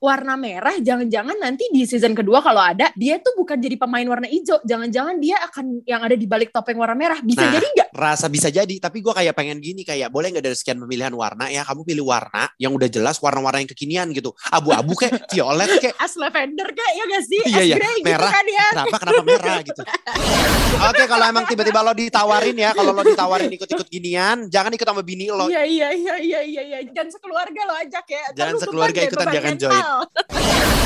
warna merah, jangan-jangan nanti di season kedua kalau ada dia tuh bukan jadi pemain warna hijau, jangan-jangan dia akan yang ada di balik topeng warna merah. Bisa Nah, jadi nggak? Rasa bisa jadi, tapi gue kayak pengen gini kayak boleh nggak dari sekian pemilihan warna ya kamu pilih warna yang udah jelas warna-warna yang kekinian gitu. Abu-abu kayak violet kayak As lavender kayak ya gak sih? Iya, As iya. grey gitu Merah. kan ya. kenapa kenapa merah gitu. Oke kalau emang tiba-tiba lo ditawarin ya, kalau lo ditawarin ikut-ikut ginian, jangan ikut sama bini lo. Iya iya iya iya iya. Jangan sekeluarga lo ajak ya. Jangan lu sekeluarga ikutan, jangan mental.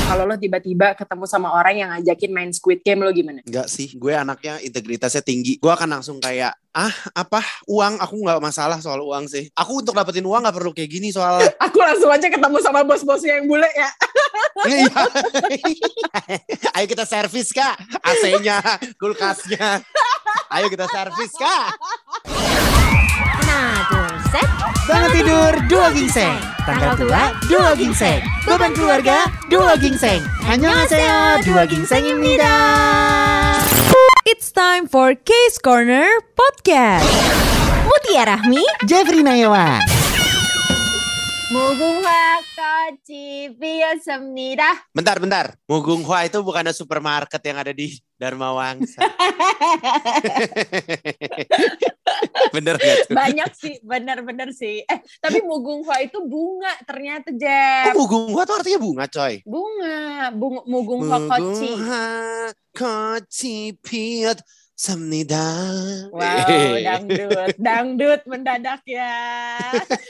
Kalau lo tiba-tiba ketemu sama orang yang ngajakin main Squid Game lo gimana? Enggak sih, gue anaknya integritasnya tinggi. Gue akan langsung kayak, ah apa uang? Aku nggak masalah soal uang sih. Aku untuk dapetin uang nggak perlu kayak gini soalnya. Aku langsung aja ketemu sama bos-bosnya yang bule ya. Iya. Ayo kita servis kak, AC-nya, kulkasnya. Ayo kita servis kak. Nah, tuh, set. Bangun tidur dua gingseng. Tanggal tua dua gingseng. Beban keluarga dua gingseng. Annyeonghaseyo dua gingseng입니다. It's time for Case Corner Podcast. Mutia Rahmi, Jeffrey Nayawan. Mugunghwa Koci Biyosomnida. Bentar, bentar. Mugunghwa itu bukan supermarket yang ada di Dharma Wangsa. bener gak tuh? Banyak sih, bener-bener sih. Eh, tapi Mugunghwa itu bunga ternyata, Jeff. Oh, Mugunghwa itu artinya bunga, coy? Bunga. Bung Mugunghwa Koci. Mugunghwa Koci Semnida. Wow, dangdut, dangdut mendadak ya.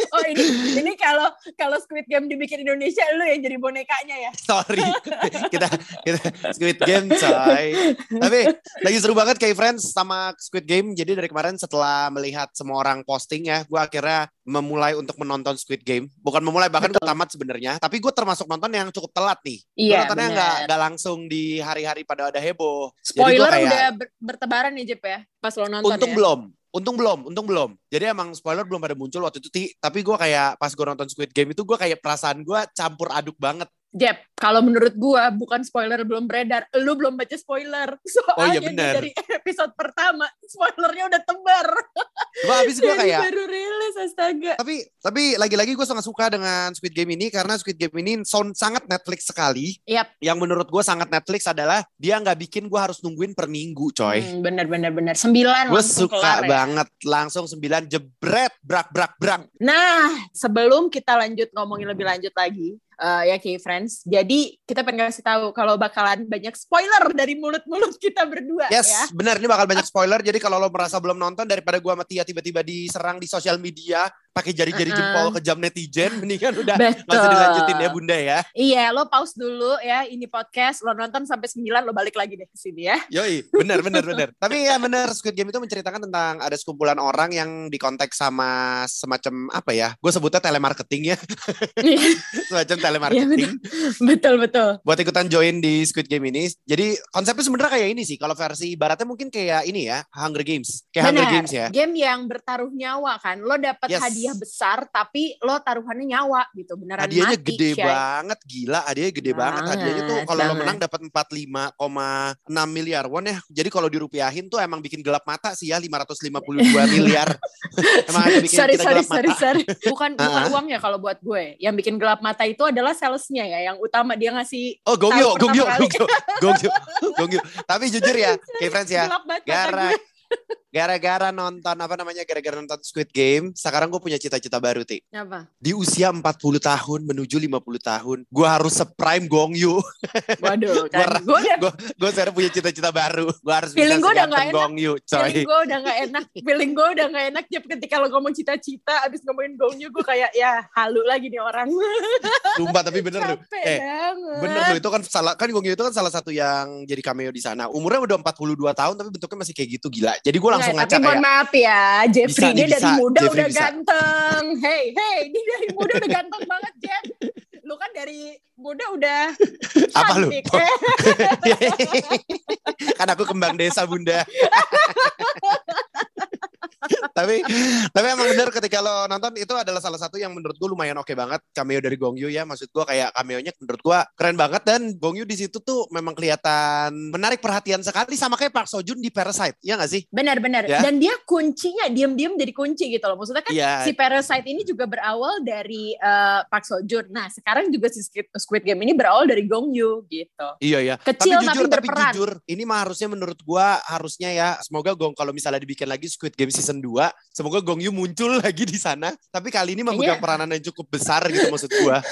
Oh ini ini kalau kalau Squid Game dibikin Indonesia lu yang jadi bonekanya ya. Sorry, kita kita Squid Game coy. Tapi lagi seru banget kayak Friends sama Squid Game. Jadi dari kemarin setelah melihat semua orang posting ya, gue akhirnya memulai untuk menonton Squid Game. Bukan memulai bahkan Betul. tamat sebenarnya. Tapi gue termasuk nonton yang cukup telat nih. Iya. Gua nontonnya nggak langsung di hari-hari pada ada heboh. Spoiler kayak, udah ber bertebak bertebaran nih Jep ya, pas lo nonton Untung ya. belum. Untung belum, untung belum. Jadi emang spoiler belum pada muncul waktu itu. Tapi gue kayak pas gue nonton Squid Game itu gue kayak perasaan gue campur aduk banget. Jep, kalau menurut gua bukan spoiler belum beredar, lu belum baca spoiler. Soalnya Oh, iya nih benar. dari episode pertama spoilernya udah tebar. Cuma abis gue Dari kayak baru rilis astaga. tapi tapi lagi-lagi gue sangat suka dengan Squid Game ini karena Squid Game ini sound sangat Netflix sekali. Yap. Yang menurut gue sangat Netflix adalah dia nggak bikin gue harus nungguin per minggu, coy. Hmm, bener bener bener. Sembilan langsung suka kelar ya. banget langsung 9 jebret brak brak brak. Nah, sebelum kita lanjut ngomongin lebih lanjut lagi, eh, ya Key Friends. Jadi kita pengen kasih tahu kalau bakalan banyak spoiler dari mulut-mulut kita berdua Yes, ya. benar ini bakal banyak spoiler. Jadi kalau lo merasa belum nonton daripada gue sama Tia tiba-tiba diserang di sosial media pakai jari-jari Uh-uh. jempol ke jam netizen, mendingan udah Betul. usah dilanjutin ya bunda ya. Iya, lo pause dulu ya ini podcast, lo nonton sampai 9 lo balik lagi deh ke sini ya. Yoi, benar benar benar. Tapi ya benar Squid Game itu menceritakan tentang ada sekumpulan orang yang dikontak sama semacam apa ya? Gue sebutnya telemarketing ya, semacam Iya telemarketing. betul betul. buat ikutan join di Squid Game ini. Jadi konsepnya sebenarnya kayak ini sih. Kalau versi baratnya mungkin kayak ini ya, Hunger Games. Kayak Hunger Benar. Games ya. Game yang bertaruh nyawa kan. Lo dapat Yes. hadiah besar tapi lo taruhannya nyawa gitu. Beneran Hadiahnya mati. gede Shay. banget, gila. Hadiahnya gede banget. Hadiahnya tuh Banget, kalau lo banget. menang dapat 45,6 miliar won ya. Jadi kalau dirupiahin tuh emang bikin gelap mata sih ya 552 miliar. emang ada bikin sorry, kita sorry, gelap sorry, mata. sorry. Bukan bukan Ah. uang ya kalau buat gue. Yang bikin gelap mata itu adalah salesnya ya. Yang utama dia ngasih Oh, Gongyo, Gongyo. Gongyo, Gongyo, Gongyo. Tapi jujur ya, kayak friends ya, gara. Gara-gara nonton apa namanya gara-gara nonton Squid Game sekarang gue punya cita-cita baru ti. Apa? di usia 40 tahun menuju 50 tahun gue harus seprime Gong Yu. Waduh, kan. Gue udah gue gue sekarang punya cita-cita baru. Gue harus Feeling gua udah nggak enak. Gong Yu coy. Feeling gue udah gak enak. Feeling gue udah gak enak Jep. Ketika lo ngomong cita-cita Abis ngomongin gongnya Gue kayak ya halu lagi nih orang. Sumpah tapi bener lu. Capek eh banget. Bener itu kan salah kan Gong Yu itu kan salah satu yang jadi cameo di sana. Umurnya udah 42 tahun tapi bentuknya masih kayak gitu. Gila. Jadi gue langsung ngaca Tapi mohon kayak maaf ya Jeffrey Bisa dia nih, dari bisa. muda Jeffrey udah bisa. ganteng. Hey hey Dia dari muda udah ganteng banget Jeff. Lu kan dari muda udah Apa lu? cantik. Kan aku kembang desa bunda tapi tapi emang bener ketika lo nonton itu adalah salah satu yang menurut gue lumayan oke banget cameo dari Gong Yoo ya maksud gue kayak cameonya menurut gue keren banget dan Gong Yoo di situ tuh memang kelihatan menarik perhatian sekali sama kayak Park Seo Joon di Parasite ya gak sih Benar-benar. Ya. Dan dia kuncinya diam-diam jadi kunci gitu loh. Maksudnya kan Iya. si Parasite ini juga berawal dari eh, Park Seo Joon. Nah, sekarang juga si Squid, Squid Game ini berawal dari Gong Yoo gitu. Iya ya. Kecil tapi jujur, tapi tapi berperan. jujur, ini mah harusnya menurut gua harusnya ya semoga Gong kalau misalnya dibikin lagi Squid Game season 2, semoga Gong Yu muncul lagi di sana. Tapi kali ini memegang Kayaknya- peranan yang cukup besar gitu maksud gua.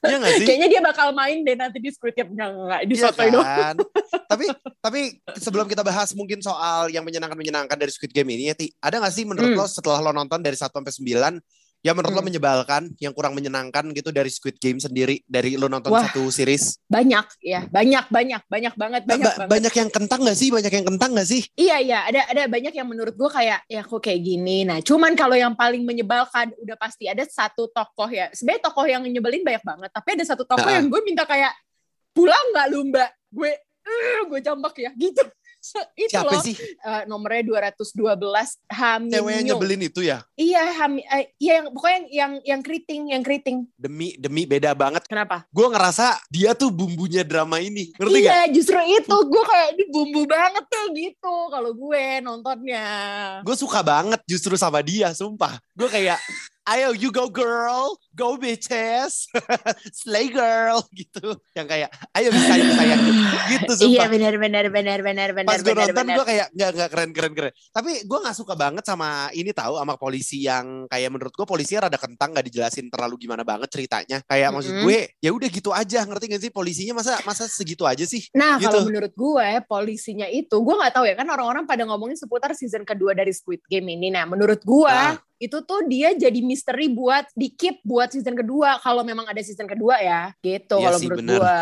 Iya gak sih? Kayaknya dia bakal main deh nanti di Squid Game. Enggak, enggak, di Iya kan? tapi tapi sebelum kita bahas mungkin soal yang menyenangkan-menyenangkan dari Squid Game ini ya, Ti, ada gak sih menurut Hmm. lo setelah lo nonton dari 1 sampai 9 yang menurut lo Hmm. menyebalkan, yang kurang menyenangkan gitu dari Squid Game sendiri dari lo nonton Wah. satu series? Banyak ya, banyak, banyak, banyak banget, banyak Ba- banget. banyak yang kentang gak sih? Banyak yang kentang gak sih? Iya iya ada ada banyak yang menurut gue kayak ya kok kayak gini. Nah cuman kalau yang paling menyebalkan udah pasti ada satu tokoh ya. Sebenarnya tokoh yang nyebelin banyak banget. Tapi ada satu tokoh Nah. yang gue minta kayak pulang nggak lu mbak? Gue "Eh, gue jambak ya gitu. Itu Siapa loh sih eh, nomornya 212 Hamin cewek yang nyebelin itu ya? Iya Hami, eh, iya yang pokoknya yang yang yang keriting, yang keriting. Demi demi beda banget. Kenapa? Gue ngerasa dia tuh bumbunya drama ini. Ngerti gak? iya justru itu gue kayak ini bumbu banget tuh gitu kalau gue nontonnya. Gue suka banget justru sama dia, sumpah. Gue kayak, ayo you go girl, go bitches, slay girl gitu. Yang kayak, ayo bisa sayang sayang gitu sumpah. Iya benar benar benar benar benar Pas gue nonton gue kayak nggak nggak keren keren keren. Tapi gue nggak suka banget sama ini tahu sama polisi yang kayak menurut gue polisinya rada kentang nggak dijelasin terlalu gimana banget ceritanya. Kayak maksud Mm-mm. gue ya udah gitu aja ngerti gak sih polisinya masa masa segitu aja sih? Nah, Gitu. kalau menurut gue polisinya itu, gue nggak tahu ya kan orang-orang pada ngomongin seputar season kedua dari Squid Game ini. Nah, menurut gue Ah. Itu tuh dia jadi misteri buat di keep buat season kedua kalau memang ada season kedua ya, gitu Iya kalau menurut bener. gue.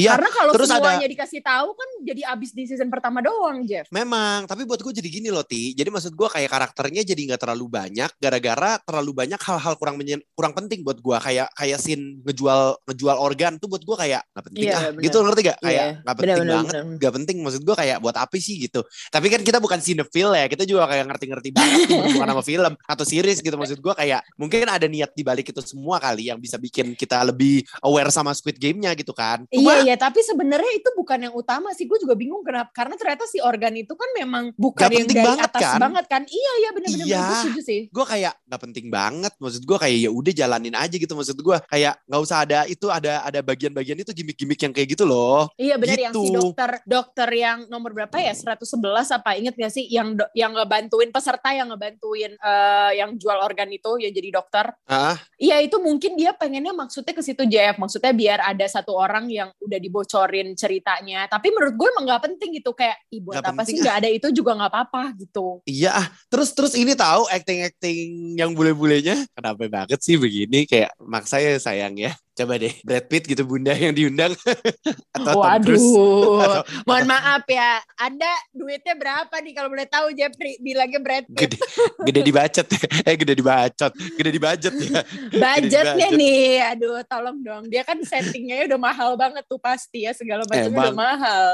Iya, Karena kalau terus ada- semuanya dikasih tahu kan jadi abis di season pertama doang, Jeff. Memang, tapi buat gue jadi gini loh Ti. Jadi maksud gue kayak karakternya jadi nggak terlalu banyak gara-gara terlalu banyak hal-hal kurang menyen- kurang penting buat gue kayak kayak scene ngejual ngejual organ tuh buat gue kayak nggak penting Iya, ah bener. gitu ngerti gak? Kayak Iya, nggak penting bener-bener, banget, bener. nggak penting maksud gue kayak buat apa sih gitu. Tapi kan kita bukan cinephile ya, kita juga kayak ngerti-ngerti banget tuh berhubungan sama film atau series gitu maksud gue kayak mungkin ada niat di balik itu semua kali yang bisa bikin kita lebih aware sama Squid Game-nya gitu kan. Cuma Iya, iya, tapi sebenarnya itu bukan yang utama sih. Gue juga bingung kenapa. Karena ternyata si organ itu kan memang bukan Gak yang penting dari banget, atas kan? banget kan. Iya, iya benar-benar. Iya. Gue setuju sih. gue kayak nggak penting banget maksud gue kayak ya udah jalanin aja gitu maksud gue kayak nggak usah ada itu ada ada bagian-bagian itu gimmick-gimmick yang kayak gitu loh Iya benar yang si Gitu. dokter dokter yang nomor berapa ya 111 apa inget gak sih yang yang ngebantuin peserta yang ngebantuin eh, yang jual organ itu yang jadi dokter. ah Iya itu mungkin dia pengennya maksudnya ke situ JF maksudnya biar ada satu orang yang udah dibocorin ceritanya. Tapi menurut gue emang nggak penting gitu. Kayak Nggak apa penting sih? nggak ada itu juga nggak apa-apa gitu. iya ah. Terus terus ini tahu acting-acting yang bule-bulenya? Kenapa banget sih begini? Kayak maksa ya sayang ya coba deh Brad Pitt gitu bunda yang diundang atau Tom Cruise Waduh, Atau- mohon maaf ya. Anda duitnya berapa nih kalau boleh tahu Jeffrey bilangnya Brad Pitt. gede gede dibacet ya eh gede dibacot gede dibacet ya budgetnya budget. nih aduh tolong dong dia kan settingnya udah mahal banget tuh pasti ya segala macam udah mahal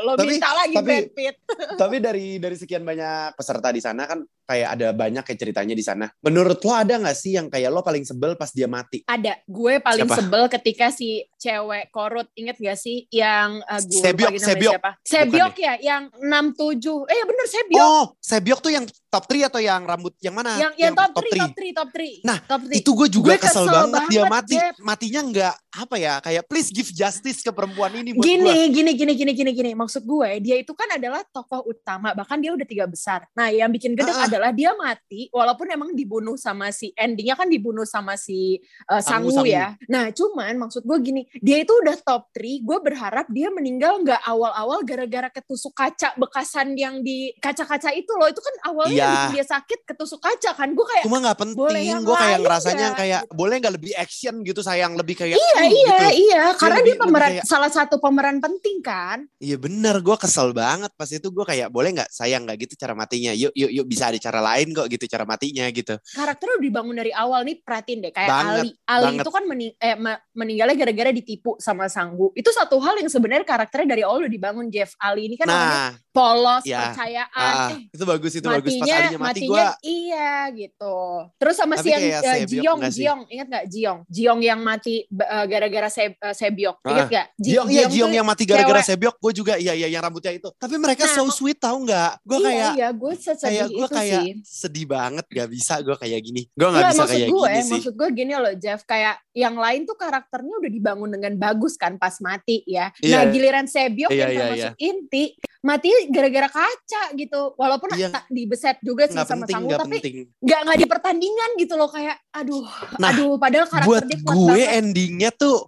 lo Tapi- minta lagi tapi- Brad Pitt Tapi dari dari sekian banyak peserta di sana kan kayak ada banyak kayak ceritanya di sana. Menurut lo ada nggak sih yang kayak lo paling sebel pas dia mati? ada gue paling Siapa? Sebel ketika si cewek korut inget gak sih yang uh, gue Sebyok, lagi namanya Sebyok. siapa Sebyok ya yang 67 eh bener Sebyok Oh, Sebyok tuh yang top 3 atau yang rambut yang mana? yang yang top 3 three? top 3 top 3 Nah, top 3 Itu gue juga Gue kesel, kesel banget, dia banget, mati. Jeb. Matinya nggak apa ya? Kayak please give justice ke perempuan ini buat gini, gue. gini, gini, gini, gini, gini. Maksud gue, dia itu kan adalah tokoh utama. Bahkan dia udah tiga besar. Nah, yang bikin gede Ah, ah. adalah dia mati, walaupun emang dibunuh sama si endingnya kan dibunuh sama si uh, Sangu. ya. Nah, cuman maksud gue gini, dia itu udah top 3 Gue berharap dia meninggal nggak awal-awal gara-gara ketusuk kaca bekasan yang di kaca-kaca itu loh. Itu kan awalnya Iya. yang dia sakit ketusuk kaca kan. Gue kayak Cuma nggak penting. Gue kayak ngerasanya nggak? kayak boleh nggak lebih action gitu sayang lebih kayak Iya, "Hmm," iya, gitu. iya. Karena lebih- dia pemeran kayak- salah satu pemeran penting kan. Iya bener, gue kesel banget pas itu gue kayak boleh nggak sayang nggak gitu cara matinya. Yuk yuk yuk bisa ada cara lain kok gitu cara matinya gitu. karakternya udah dibangun dari awal nih perhatiin deh kayak Banget, Ali Ali banget. itu kan mening- eh, me- meninggalnya gara-gara ditipu sama Sanggu. Itu satu hal yang sebenarnya karakternya dari awal udah dibangun Jeff. Ali ini kan Nah polos, Ya. percayaan. Ah, eh, itu bagus itu bagus pas matinya, mati matinya gue iya gitu. Terus sama si yang Sebyok Jiong? Jiong, ingat nggak Jiong? Jiong yang mati eh, gara-gara Se- eh, Sebyok, Ah, ingat nggak? Ji- Jiong, iya Jiong yang mati gara-gara sebyok gue juga iya iya yang rambutnya itu tapi mereka Nah, so sweet tau nggak gue iya, kayak iya, gue kayak gue kayak sih. sedih banget gak bisa gue kayak gini gue nggak Nggak, bisa kayak gue, gini sih maksud gue gini loh Jeff, kayak yang lain tuh karakternya udah dibangun dengan bagus kan pas mati ya. Iya. Nah giliran Sebyok Iya, yang iya, termasuk inti, mati gara-gara kaca gitu. Walaupun Iya. dibeset juga sih nggak sama penting Sanggu, nggak tapi penting nggak nggak di pertandingan gitu loh kayak, aduh, Nah, aduh, padahal karakter buat dia gue banget. endingnya tuh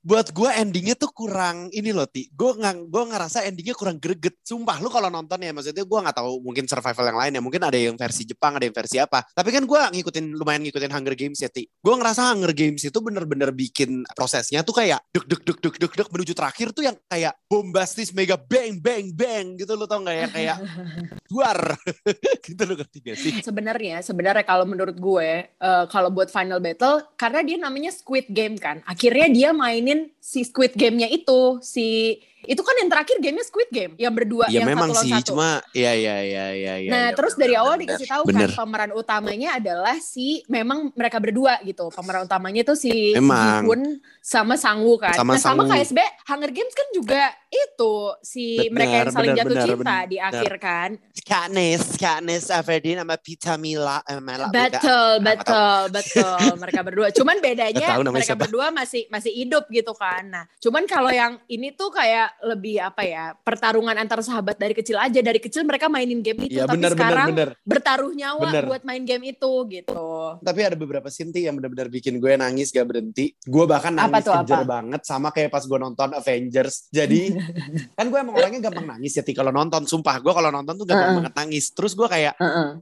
buat gue endingnya tuh kurang ini loh ti. Gue nggak gue ngerasa endingnya kurang greget. Sumpah lu kalau nonton ya maksudnya gue nggak tahu mungkin survival yang lain ya. Mungkin ada yang versi Jepang ada yang versi apa. Tapi kan gue ngikutin lumayan ngikutin Hunger Games ya ti. Gue ngerasa Hunger Games itu bener-bener bikin prosesnya tuh kayak deg deg deg deg deg deg menuju terakhir tuh yang kayak bombastis mega bang bang bang gitu lo tau nggak ya? Kayak duar. Gitu lo ngerti gak sih? Sebenarnya sebenarnya kalau menurut gue eh, kalau buat final battle karena dia namanya Squid Game kan. Akhirnya dia mainin si Squid Game-nya itu si itu kan yang terakhir gamenya Squid Game yang berdua ya yang memang satu sih satu. cuma ya ya ya ya ya nah ya, terus bener, dari awal bener, dikasih tahu bener. kan pemeran utamanya adalah si memang mereka berdua gitu pemeran utamanya itu si Memang. Ji-hoon sama Sangwoo kan Sama nah sama Sangwoo. KSB Hunger Games kan juga itu si Bener, mereka yang saling bener, jatuh bener, cinta bener. di akhir kan Katniss, Katniss Everdeen sama Pita Mila, eh, Mela, Betul, nggak betul, betul. Mereka berdua. Cuman bedanya mereka siapa. berdua masih masih hidup gitu kan. Nah, cuman kalau yang ini tuh kayak lebih apa ya? Pertarungan antar sahabat dari kecil aja. Dari kecil mereka mainin game itu, Iya tapi benar sekarang benar. bertaruh nyawa Bener. buat main game itu gitu. Tapi ada beberapa scene Ti, yang benar-benar bikin gue nangis gak berhenti. Gue bahkan nangis kejer apa? banget sama kayak pas gue nonton Avengers. Jadi kan gue emang orangnya gampang nangis ya kalau nonton. Sumpah gue kalau nonton tuh gampang Heeh. banget nangis. Terus gue kayak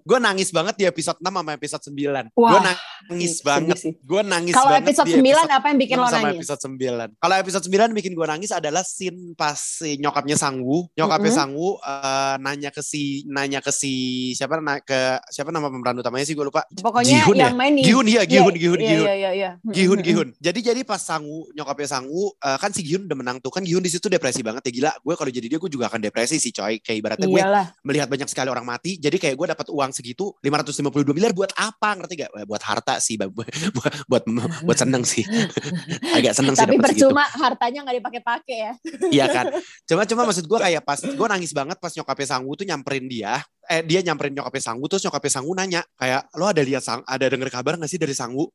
gue nangis banget di episode 6 sama episode 9. Wah, gue nangis sedih banget. Gue nangis Kalau episode di 9 apa yang bikin 6 lo sama nangis? episode 9. Kalau episode 9 bikin gue nangis adalah scene pas si nyokapnya Sangwu. Nyokapnya Mm-mm. Sangwu eh, nanya ke si nanya ke si siapa na- ke siapa nama pemeran utamanya sih gue lupa. Pokoknya Gihun yang ya? main nih. Gihun iya Gihun Gihun Iya, Gihun. iya, iya, iya. Gihun Gihun. Jadi jadi pas Sangwu nyokapnya Sangwu eh, kan si Gihun udah menang tuh kan Gihun di situ depresi banget ya gila. Gue kalau jadi dia gue juga akan depresi sih coy. Kayak ibaratnya gue melihat banyak sekali orang mati. Jadi kayak gue dapat uang segitu 552 miliar buat apa ngerti gak? Buat harta sih buat buat buat, buat seneng sih. Agak seneng sih Tapi dapat segitu. percuma hartanya nggak dipakai-pakai ya. Iya kan. Cuma cuma maksud gue kayak pas gue nangis banget pas nyokapnya Sanggu tuh nyamperin dia. Eh dia nyamperin nyokapnya Sanggu terus nyokapnya Sanggu nanya kayak lo ada lihat ada denger kabar gak sih dari Sanggu?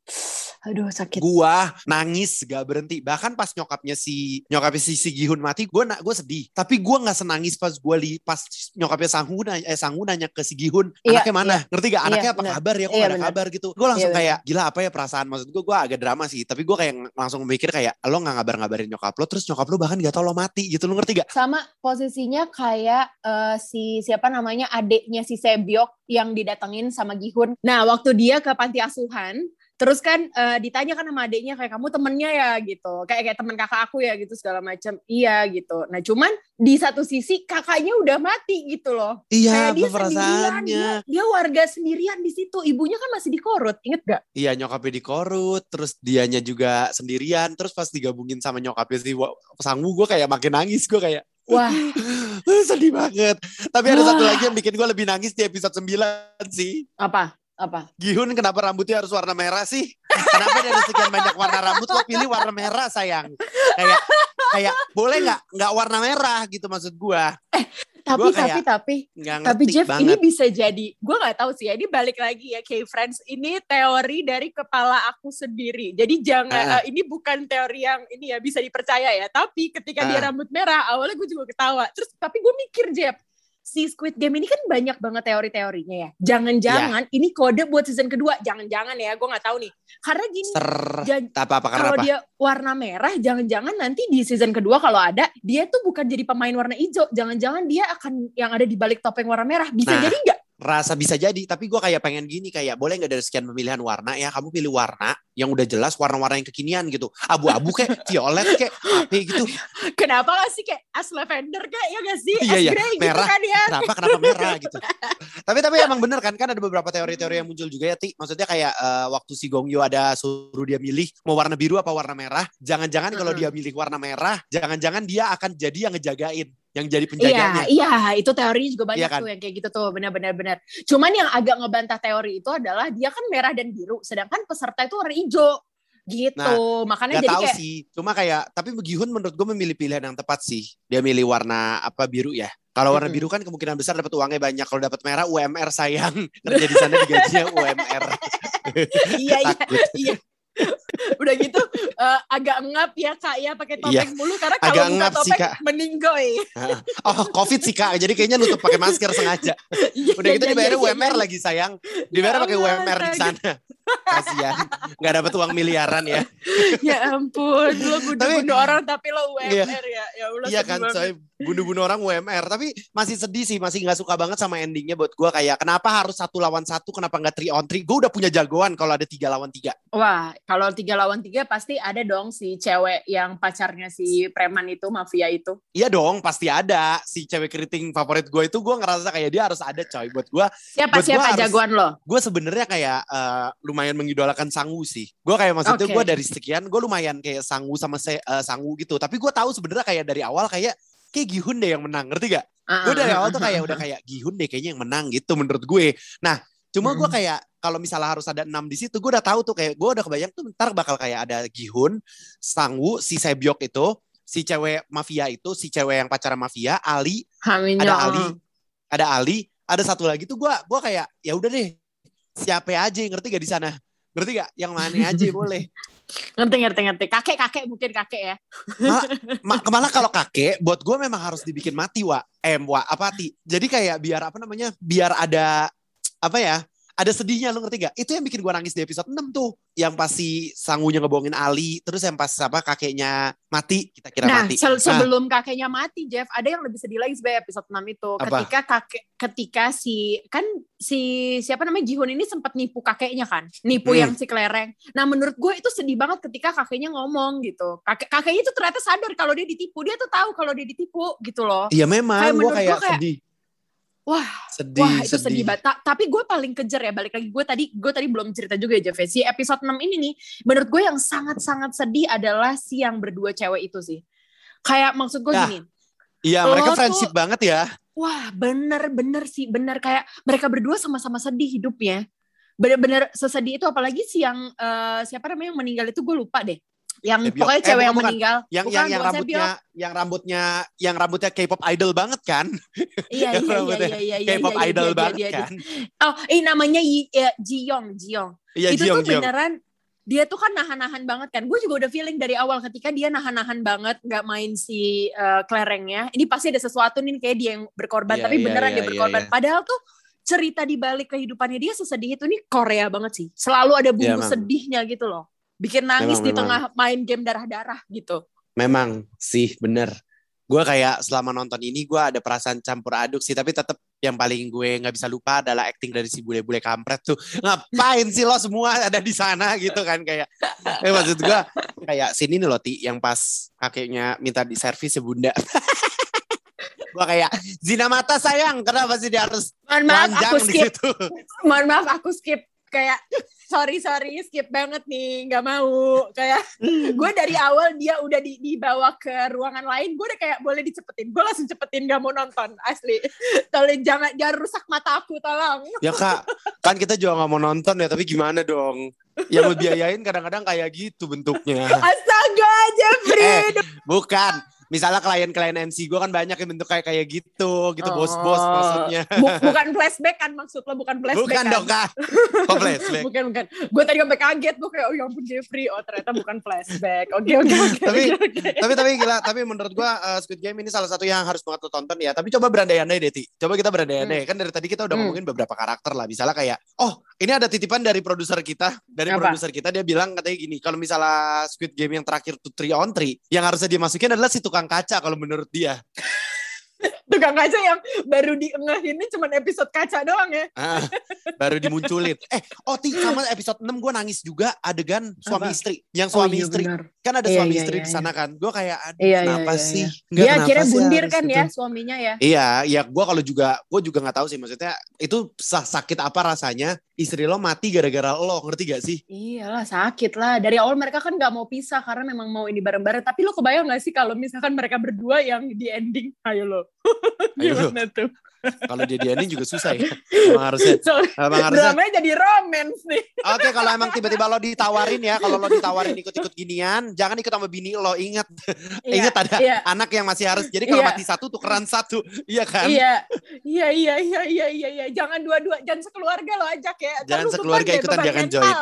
Aduh sakit. Gua nangis gak berhenti. Bahkan pas nyokapnya si nyokapnya si, si Gihun mati, gue na, gue sedih. Tapi gue nggak senangis pas gue li pas nyokapnya Sanggu nanya, eh Sanggu nanya ke si Gihun, Iya, anaknya mana? Ngerti gak? Anaknya apa benar. kabar ya? Kok Iya, gak ada benar. kabar gitu? Gue langsung Iya, kayak gila apa ya perasaan? Maksud gue gue agak drama sih. Tapi gue kayak ng- langsung mikir kayak lo nggak ngabar-ngabarin nyokap lo, terus nyokap lo bahkan gak tau lo mati gitu. Lo ngerti gak? sama posisinya kayak eh, si siapa namanya adiknya si Sebyok yang didatengin sama Gihun. Nah waktu dia ke panti asuhan, terus kan eh, ditanya kan sama adiknya kayak kamu temennya ya gitu, kayak kayak teman kakak aku ya gitu segala macam. Iya gitu. Nah cuman di satu sisi kakaknya udah mati gitu loh. Iya, kayak dia sendirian, dia, dia warga sendirian di situ. Ibunya kan masih dikorut, inget gak? Iya nyokapnya dikorut, terus dianya juga sendirian, terus pas digabungin sama nyokapnya si Sangwu, gue kayak makin nangis, gue kayak Wah, sedih banget. Tapi ada satu Wah. lagi yang bikin gue lebih nangis di episode 9 sih. apa? Apa? Gihun kenapa rambutnya harus warna merah sih? Kenapa dari sekian banyak warna rambut lo pilih warna merah sayang? Kayak kayak boleh nggak nggak warna merah gitu maksud gue? Tapi Gua tapi kayak tapi ngerti Tapi Jeff banget. ini bisa jadi, gue nggak tahu sih ya. Ini balik lagi ya, K-Friends. Ini teori dari kepala aku sendiri. Jadi jangan, eh, ini bukan teori yang ini ya bisa dipercaya ya. Tapi ketika dia Ah. rambut merah, awalnya gue juga ketawa. Terus tapi gue mikir Jeff, si Squid Game ini kan banyak banget teori-teorinya ya. Jangan-jangan Iya. ini kode buat season kedua. Jangan-jangan ya, gue nggak tahu nih. Karena gini, apa apa kalau apa? dia warna merah, jangan-jangan nanti di season kedua kalau ada, dia tuh bukan jadi pemain warna hijau. Jangan-jangan dia akan yang ada di balik topeng warna merah. Bisa Nah. jadi nggak? Rasa bisa jadi, tapi gue kayak pengen gini kayak boleh nggak dari sekian pemilihan warna ya kamu pilih warna yang udah jelas warna-warna yang kekinian gitu. Abu-abu kayak violet kayak apa gitu. Kenapa gak sih kayak as lavender kayak ya gak sih? Iya, iya. grey gitu Merah. kan ya. Kenapa kenapa merah gitu. tapi tapi emang bener kan kan ada beberapa teori-teori yang muncul juga ya Ti. Maksudnya kayak eh, waktu si Gongyo ada suruh dia milih mau warna biru apa warna merah. Jangan-jangan kalau dia milih warna merah, jangan-jangan dia akan jadi yang ngejagain. Yang jadi Iya, penjaganya. iya, itu teorinya juga banyak Iya kan? tuh yang kayak gitu tuh, benar-benar benar. Cuman yang agak ngebantah teori itu adalah dia kan merah dan biru, sedangkan peserta itu warna hijau. Gitu. Nah, Makanya jadi tahu kayak sih, cuma kayak tapi Gihun menurut gue memilih pilihan yang tepat sih. Dia milih warna apa biru ya. Kalau warna biru kan kemungkinan besar dapat uangnya banyak. Kalau dapat merah UMR sayang kerja di sana digajinya UMR. iya iya iya. Udah gitu eh, agak ngap ya Kak ya pakai topeng Iya, mulu karena agak kalau buka ngap sih, topeng Kak. meninggoy. Oh covid sih kak, jadi kayaknya nutup pakai masker sengaja. Iya, Udah gitu iya, dibayar iya, UMR lagi sayang. Dibayar Ya pakai UMR di sana. Kasihan, nggak dapat uang miliaran ya. Ya ampun, lo bunuh-bunuh orang tapi lo Iya. UMR ya. Ya Allah Iya kan, coy. Bunuh-bunuh orang UMR. Tapi masih sedih sih, masih nggak suka banget sama endingnya buat gue. Kayak kenapa harus satu lawan satu, kenapa nggak three on three? Gue udah punya jagoan kalau ada tiga lawan tiga. Wah, kalau tiga lawan tiga pasti ada dong si cewek yang pacarnya si preman itu, mafia itu. Iya dong, pasti ada. Si cewek keriting favorit gue itu gue ngerasa kayak dia harus ada coy. Buat gue, Siapa Buat gua siapa harus- jagoan lo? gue sebenarnya kayak eh, lumayan mengidolakan Sangwoo sih. Gue kayak maksudnya Oke. gue dari sekian, gue lumayan kayak Sangwoo sama se, eh, Sangwoo gitu. Tapi gue tahu sebenarnya kayak dari awal kayak kayak Gihun deh yang menang, ngerti gak? Ah, Gue dari awal tuh kayak udah kayak Gihun deh kayaknya yang menang gitu menurut gue. Nah, cuma gue kayak kalau misalnya harus ada enam di situ, gue udah tahu tuh kayak gue udah kebayang tuh ntar bakal kayak ada Gihun, Sangwoo, si Sebyok itu, si cewek mafia itu, si cewek yang pacaran mafia, Ali, Haminyo. ada Ali, ada Ali, ada satu lagi tuh gue gua kayak ya udah deh siapa aja ngerti gak di sana? Ngerti gak? Yang mana aja boleh. Ngerti ngerti ngerti. Kakek kakek mungkin kakek ya. malah, ma- malah kalau kakek buat gue memang harus dibikin mati wa. Eh wa apa ti? Jadi kayak biar apa namanya biar ada apa ya ada sedihnya lu ngerti gak? Itu yang bikin gue nangis di episode 6 tuh. Yang pasti sangunya ngebohongin Ali. Terus yang pas apa kakeknya mati. Kita kira Nah, mati. se- Nah, sebelum kakeknya mati, Jeff, ada yang lebih sedih lagi sebenarnya episode 6 itu. Apa? Ketika kakek ketika si kan si siapa namanya Jihun ini sempat nipu kakeknya kan, nipu Hmm. yang si kelereng. Nah, menurut gue itu sedih banget ketika kakeknya ngomong gitu. Kakek kakeknya itu ternyata sadar kalau dia ditipu, dia tuh tahu kalau dia ditipu gitu loh. Iya memang Kayak gue kayak, gua kayak, sedih. Wah, Sedih, Wah itu sedih, banget. Ta- tapi gue paling kejer ya balik lagi gue tadi gue tadi belum cerita juga ya Jeff. ya. Si episode 6 ini nih menurut gue yang sangat-sangat sedih adalah si yang berdua cewek itu sih. Kayak maksud gue Ya. gini. Iya mereka tuh- friendship banget ya. Wah bener-bener sih bener kayak mereka berdua sama-sama sedih hidupnya. Bener-bener sesedih itu apalagi si yang eh, siapa namanya yang meninggal itu gue lupa deh. Yang Sebyok. pokoknya Eh, cewek bukan, yang bukan. meninggal. Yang Bukan, yang yang bukan rambutnya Sebyok. yang rambutnya yang rambutnya K-pop idol banget kan? Iya iya iya iya iya. iya, K-pop iya, idol dia, dia, banget dia, dia. kan? Oh, ini namanya eh, Jiyong, Jiyong. Iya itu Jiong tuh Jiong. beneran dia tuh kan nahan-nahan banget kan. Gue juga udah feeling dari awal ketika dia nahan-nahan banget nggak main si eh, kelerengnya. Ini pasti ada sesuatu nih kayak dia yang berkorban, Iya, tapi iya, beneran iya, dia iya, berkorban. iya. Padahal tuh cerita di balik kehidupannya dia sesedih itu nih Korea banget sih. Selalu ada bumbu Iya, emang. sedihnya gitu loh. Bikin nangis Memang, di memang. tengah main game darah-darah gitu. Memang sih bener. Gue kayak selama nonton ini gue ada perasaan campur aduk sih. Tapi tetap yang paling gue nggak bisa lupa adalah acting dari si bule-bule kampret tuh. Ngapain sih lo semua ada di sana gitu kan kayak. Eh maksud gue kayak sini nih loh Ti yang pas kakeknya minta di servis ya bunda. gue kayak zina mata sayang kenapa sih dia harus Mohon maaf aku skip. Mohon maaf aku skip kayak sorry sorry skip banget nih nggak mau. Kayak gue dari awal dia udah di, dibawa ke ruangan lain gue udah kayak boleh dicepetin. Gue langsung cepetin gak mau nonton asli. Tolong jangan jangan rusak mata aku tolong. Ya kak, kan kita juga nggak mau nonton ya, tapi gimana dong? Yang biayain kadang-kadang kayak gitu bentuknya. astaga Jeffrey Eh, bukan. Misalnya klien-klien MC gue kan banyak yang bentuk kayak kayak gitu, gitu Oh. bos-bos maksudnya. Bu- bukan flashback kan maksud lo bukan flashback Bukan kan? dong kak. Kok flashback? bukan bukan gue tadi sampai kaget gue kayak oh ya ampun Jeffrey oh ternyata bukan flashback oke oke oke Tapi- oke, oke. tapi tapi gila, tapi menurut gua uh, Squid Game ini salah satu yang harus banget lo tonton ya. Tapi coba berandai-andai deh, Ti. Coba kita berandai-andai. Kan dari tadi kita udah Hmm. ngomongin beberapa karakter lah. Misalnya kayak, oh ini ada titipan dari produser kita. Dari produser kita dia bilang katanya gini, kalau misalnya Squid Game yang terakhir tuh 3 on 3, yang harusnya dia masukin adalah si tukang kaca kalau menurut dia. tukang kaca yang baru diengehinnya cuma episode kaca doang ya. Ah, baru dimunculin. Eh, oh Ti, sama episode 6 gue nangis juga adegan suami Apa? istri. Yang Oh, suami iya, istri. benar. Kan ada Iya, suami iya, istri iya, di sana kan. Gue kayak, aduh Iya, iya, kenapa iya, sih? iya. Dia kenapa akhirnya sih bundir kan gitu? ya suaminya ya. Iya, ya gue kalau juga, gue juga nggak tahu sih maksudnya itu sa- sakit apa rasanya istri lo mati gara-gara lo, ngerti gak sih? Iyalah sakit lah. Dari awal mereka kan nggak mau pisah karena memang mau ini bareng-bareng. Tapi lo kebayang gak sih kalau misalkan mereka berdua yang di ending? Ayo lo. Ayo lo. Gimana tuh? Kalau dia ending juga susah ya. Emang harusnya, Sorry, emang harusnya. dramanya jadi romance nih. Oke, kalau emang tiba-tiba lo ditawarin ya, kalau lo ditawarin ikut-ikut ginian, jangan ikut sama bini lo. Ingat, Iya, ingat ada iya. anak yang masih harus. Jadi kalau Iya. mati satu tukeran satu, iya kan? Iya, iya, iya, iya, iya, iya, iya. Jangan dua-dua, jangan sekeluarga lo ajak ya. Jangan lu sekeluarga ikutan, jangan mental. join.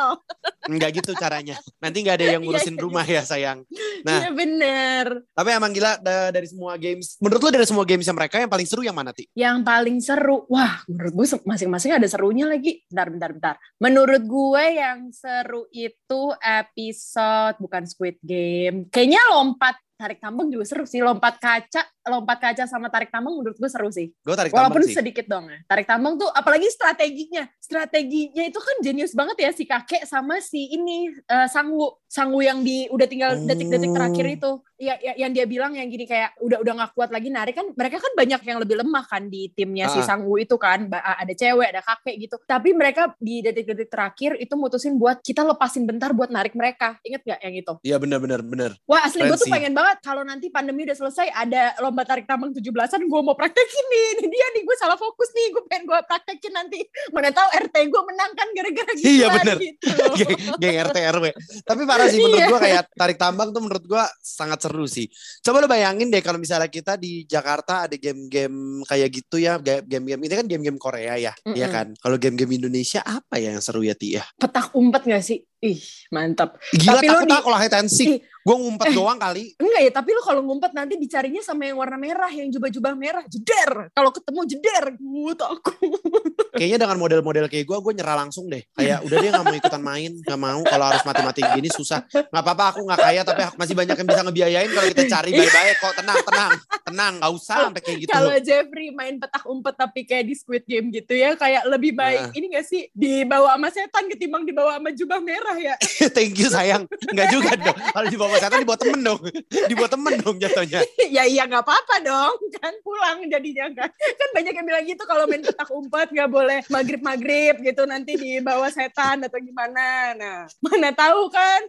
Enggak gitu caranya. Nanti nggak ada yang Iya, ngurusin iya, rumah ya sayang. Nah. Iya bener. Tapi emang gila da- dari semua games. Menurut lo dari semua games yang mereka yang paling seru yang mana ti? Yang paling seru, wah menurut gue masing-masing ada serunya lagi. Bentar, bentar, bentar. Menurut gue yang seru itu episode, bukan Squid Game. Kayaknya lompat tarik tambang juga seru sih. Lompat kaca, lompat kaca sama tarik tambang menurut gue seru sih. Gue tarik Walaupun tambang sih. sedikit dong ya. Tarik tambang tuh apalagi strateginya. Strateginya itu kan jenius banget ya si kakek sama si ini eh, Sangwu. Sangwu yang di udah tinggal detik-detik Oh. terakhir itu. Ya, ya yang dia bilang yang gini kayak udah udah nggak kuat lagi narik kan mereka kan banyak yang lebih lemah kan di timnya si Ah. Sangwu itu kan. Ada cewek, ada kakek gitu. Tapi mereka di detik-detik terakhir itu mutusin buat kita lepasin bentar buat narik mereka. Ingat gak yang itu? Iya benar-benar benar. Wah asli gue tuh pengen banget kalau nanti pandemi udah selesai ada lomba tarik tambang 17-an gue mau praktekin nih. Ini dia nih gue salah fokus nih. Gue pengen gue praktekin nanti. Mana tahu RT gue menang kan gara-gara gitu. Iya, bener. Gitu. geng, geng RT RW. Tapi parah sih menurut Iya. gue kayak tarik tambang tuh menurut gue sangat seru sih. Coba lo bayangin deh kalau misalnya kita di Jakarta ada game-game kayak gitu ya, ga- game-game ini kan game-game Korea ya, iya kan. Kalau game-game Indonesia apa ya yang seru ya Ti ya? Petak umpet gak sih? Ih mantap. Gila Tapi takut di- aku lah and seek. Ih. Gue ngumpet Eh. doang kali. Enggak ya, tapi lo kalau ngumpet nanti dicarinya sama yang warna merah, yang jubah-jubah merah, jeder. Kalau ketemu jeder, gue takut. Kayaknya dengan model-model kayak gue, gue nyerah langsung deh. Kayak udah dia nggak mau ikutan main, nggak mau. Kalau harus mati-mati gini susah. Nggak apa-apa, aku nggak kaya, tapi aku masih banyak yang bisa ngebiayain kalau kita cari baik-baik kok. Tenang, tenang, tenang. Nggak usah sampai kayak gitu. Kalau Jeffrey main petak umpet tapi kayak di Squid Game gitu ya, kayak lebih baik Nah. ini gak sih dibawa sama setan ketimbang dibawa sama jubah merah ya? Thank you sayang. Nggak juga dong. Kalau dibawa setan dibawa temen dong. Dibawa temen dong jatuhnya. ya iya nggak apa-apa dong kan pulang jadinya kan kan banyak yang bilang gitu kalau main petak umpet nggak boleh maghrib maghrib gitu nanti di bawah setan atau gimana nah mana tahu kan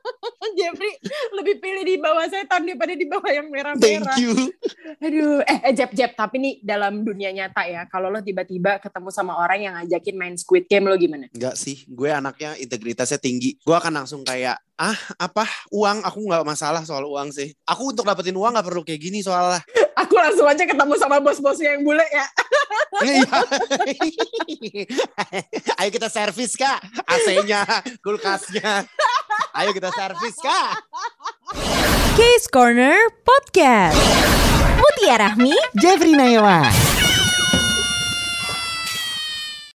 Jeffrey lebih pilih di bawah setan daripada di bawah yang merah-merah Thank you. aduh eh, eh Jeb Jeb tapi nih dalam dunia nyata ya kalau lo tiba-tiba ketemu sama orang yang ngajakin main Squid Game lo gimana Enggak sih, gue anaknya integritasnya tinggi. Gue akan langsung kayak, ah apa uang? Aku nggak masalah soal uang sih. Aku untuk dapetin uang nggak perlu kayak gini soalnya. aku langsung aja ketemu sama bos-bosnya yang bule ya Iya. Ayo kita servis kak, AC-nya, kulkasnya. Ayo kita servis kak. Case Corner Podcast. Mutia Rahmi Jeffrey Nayawan.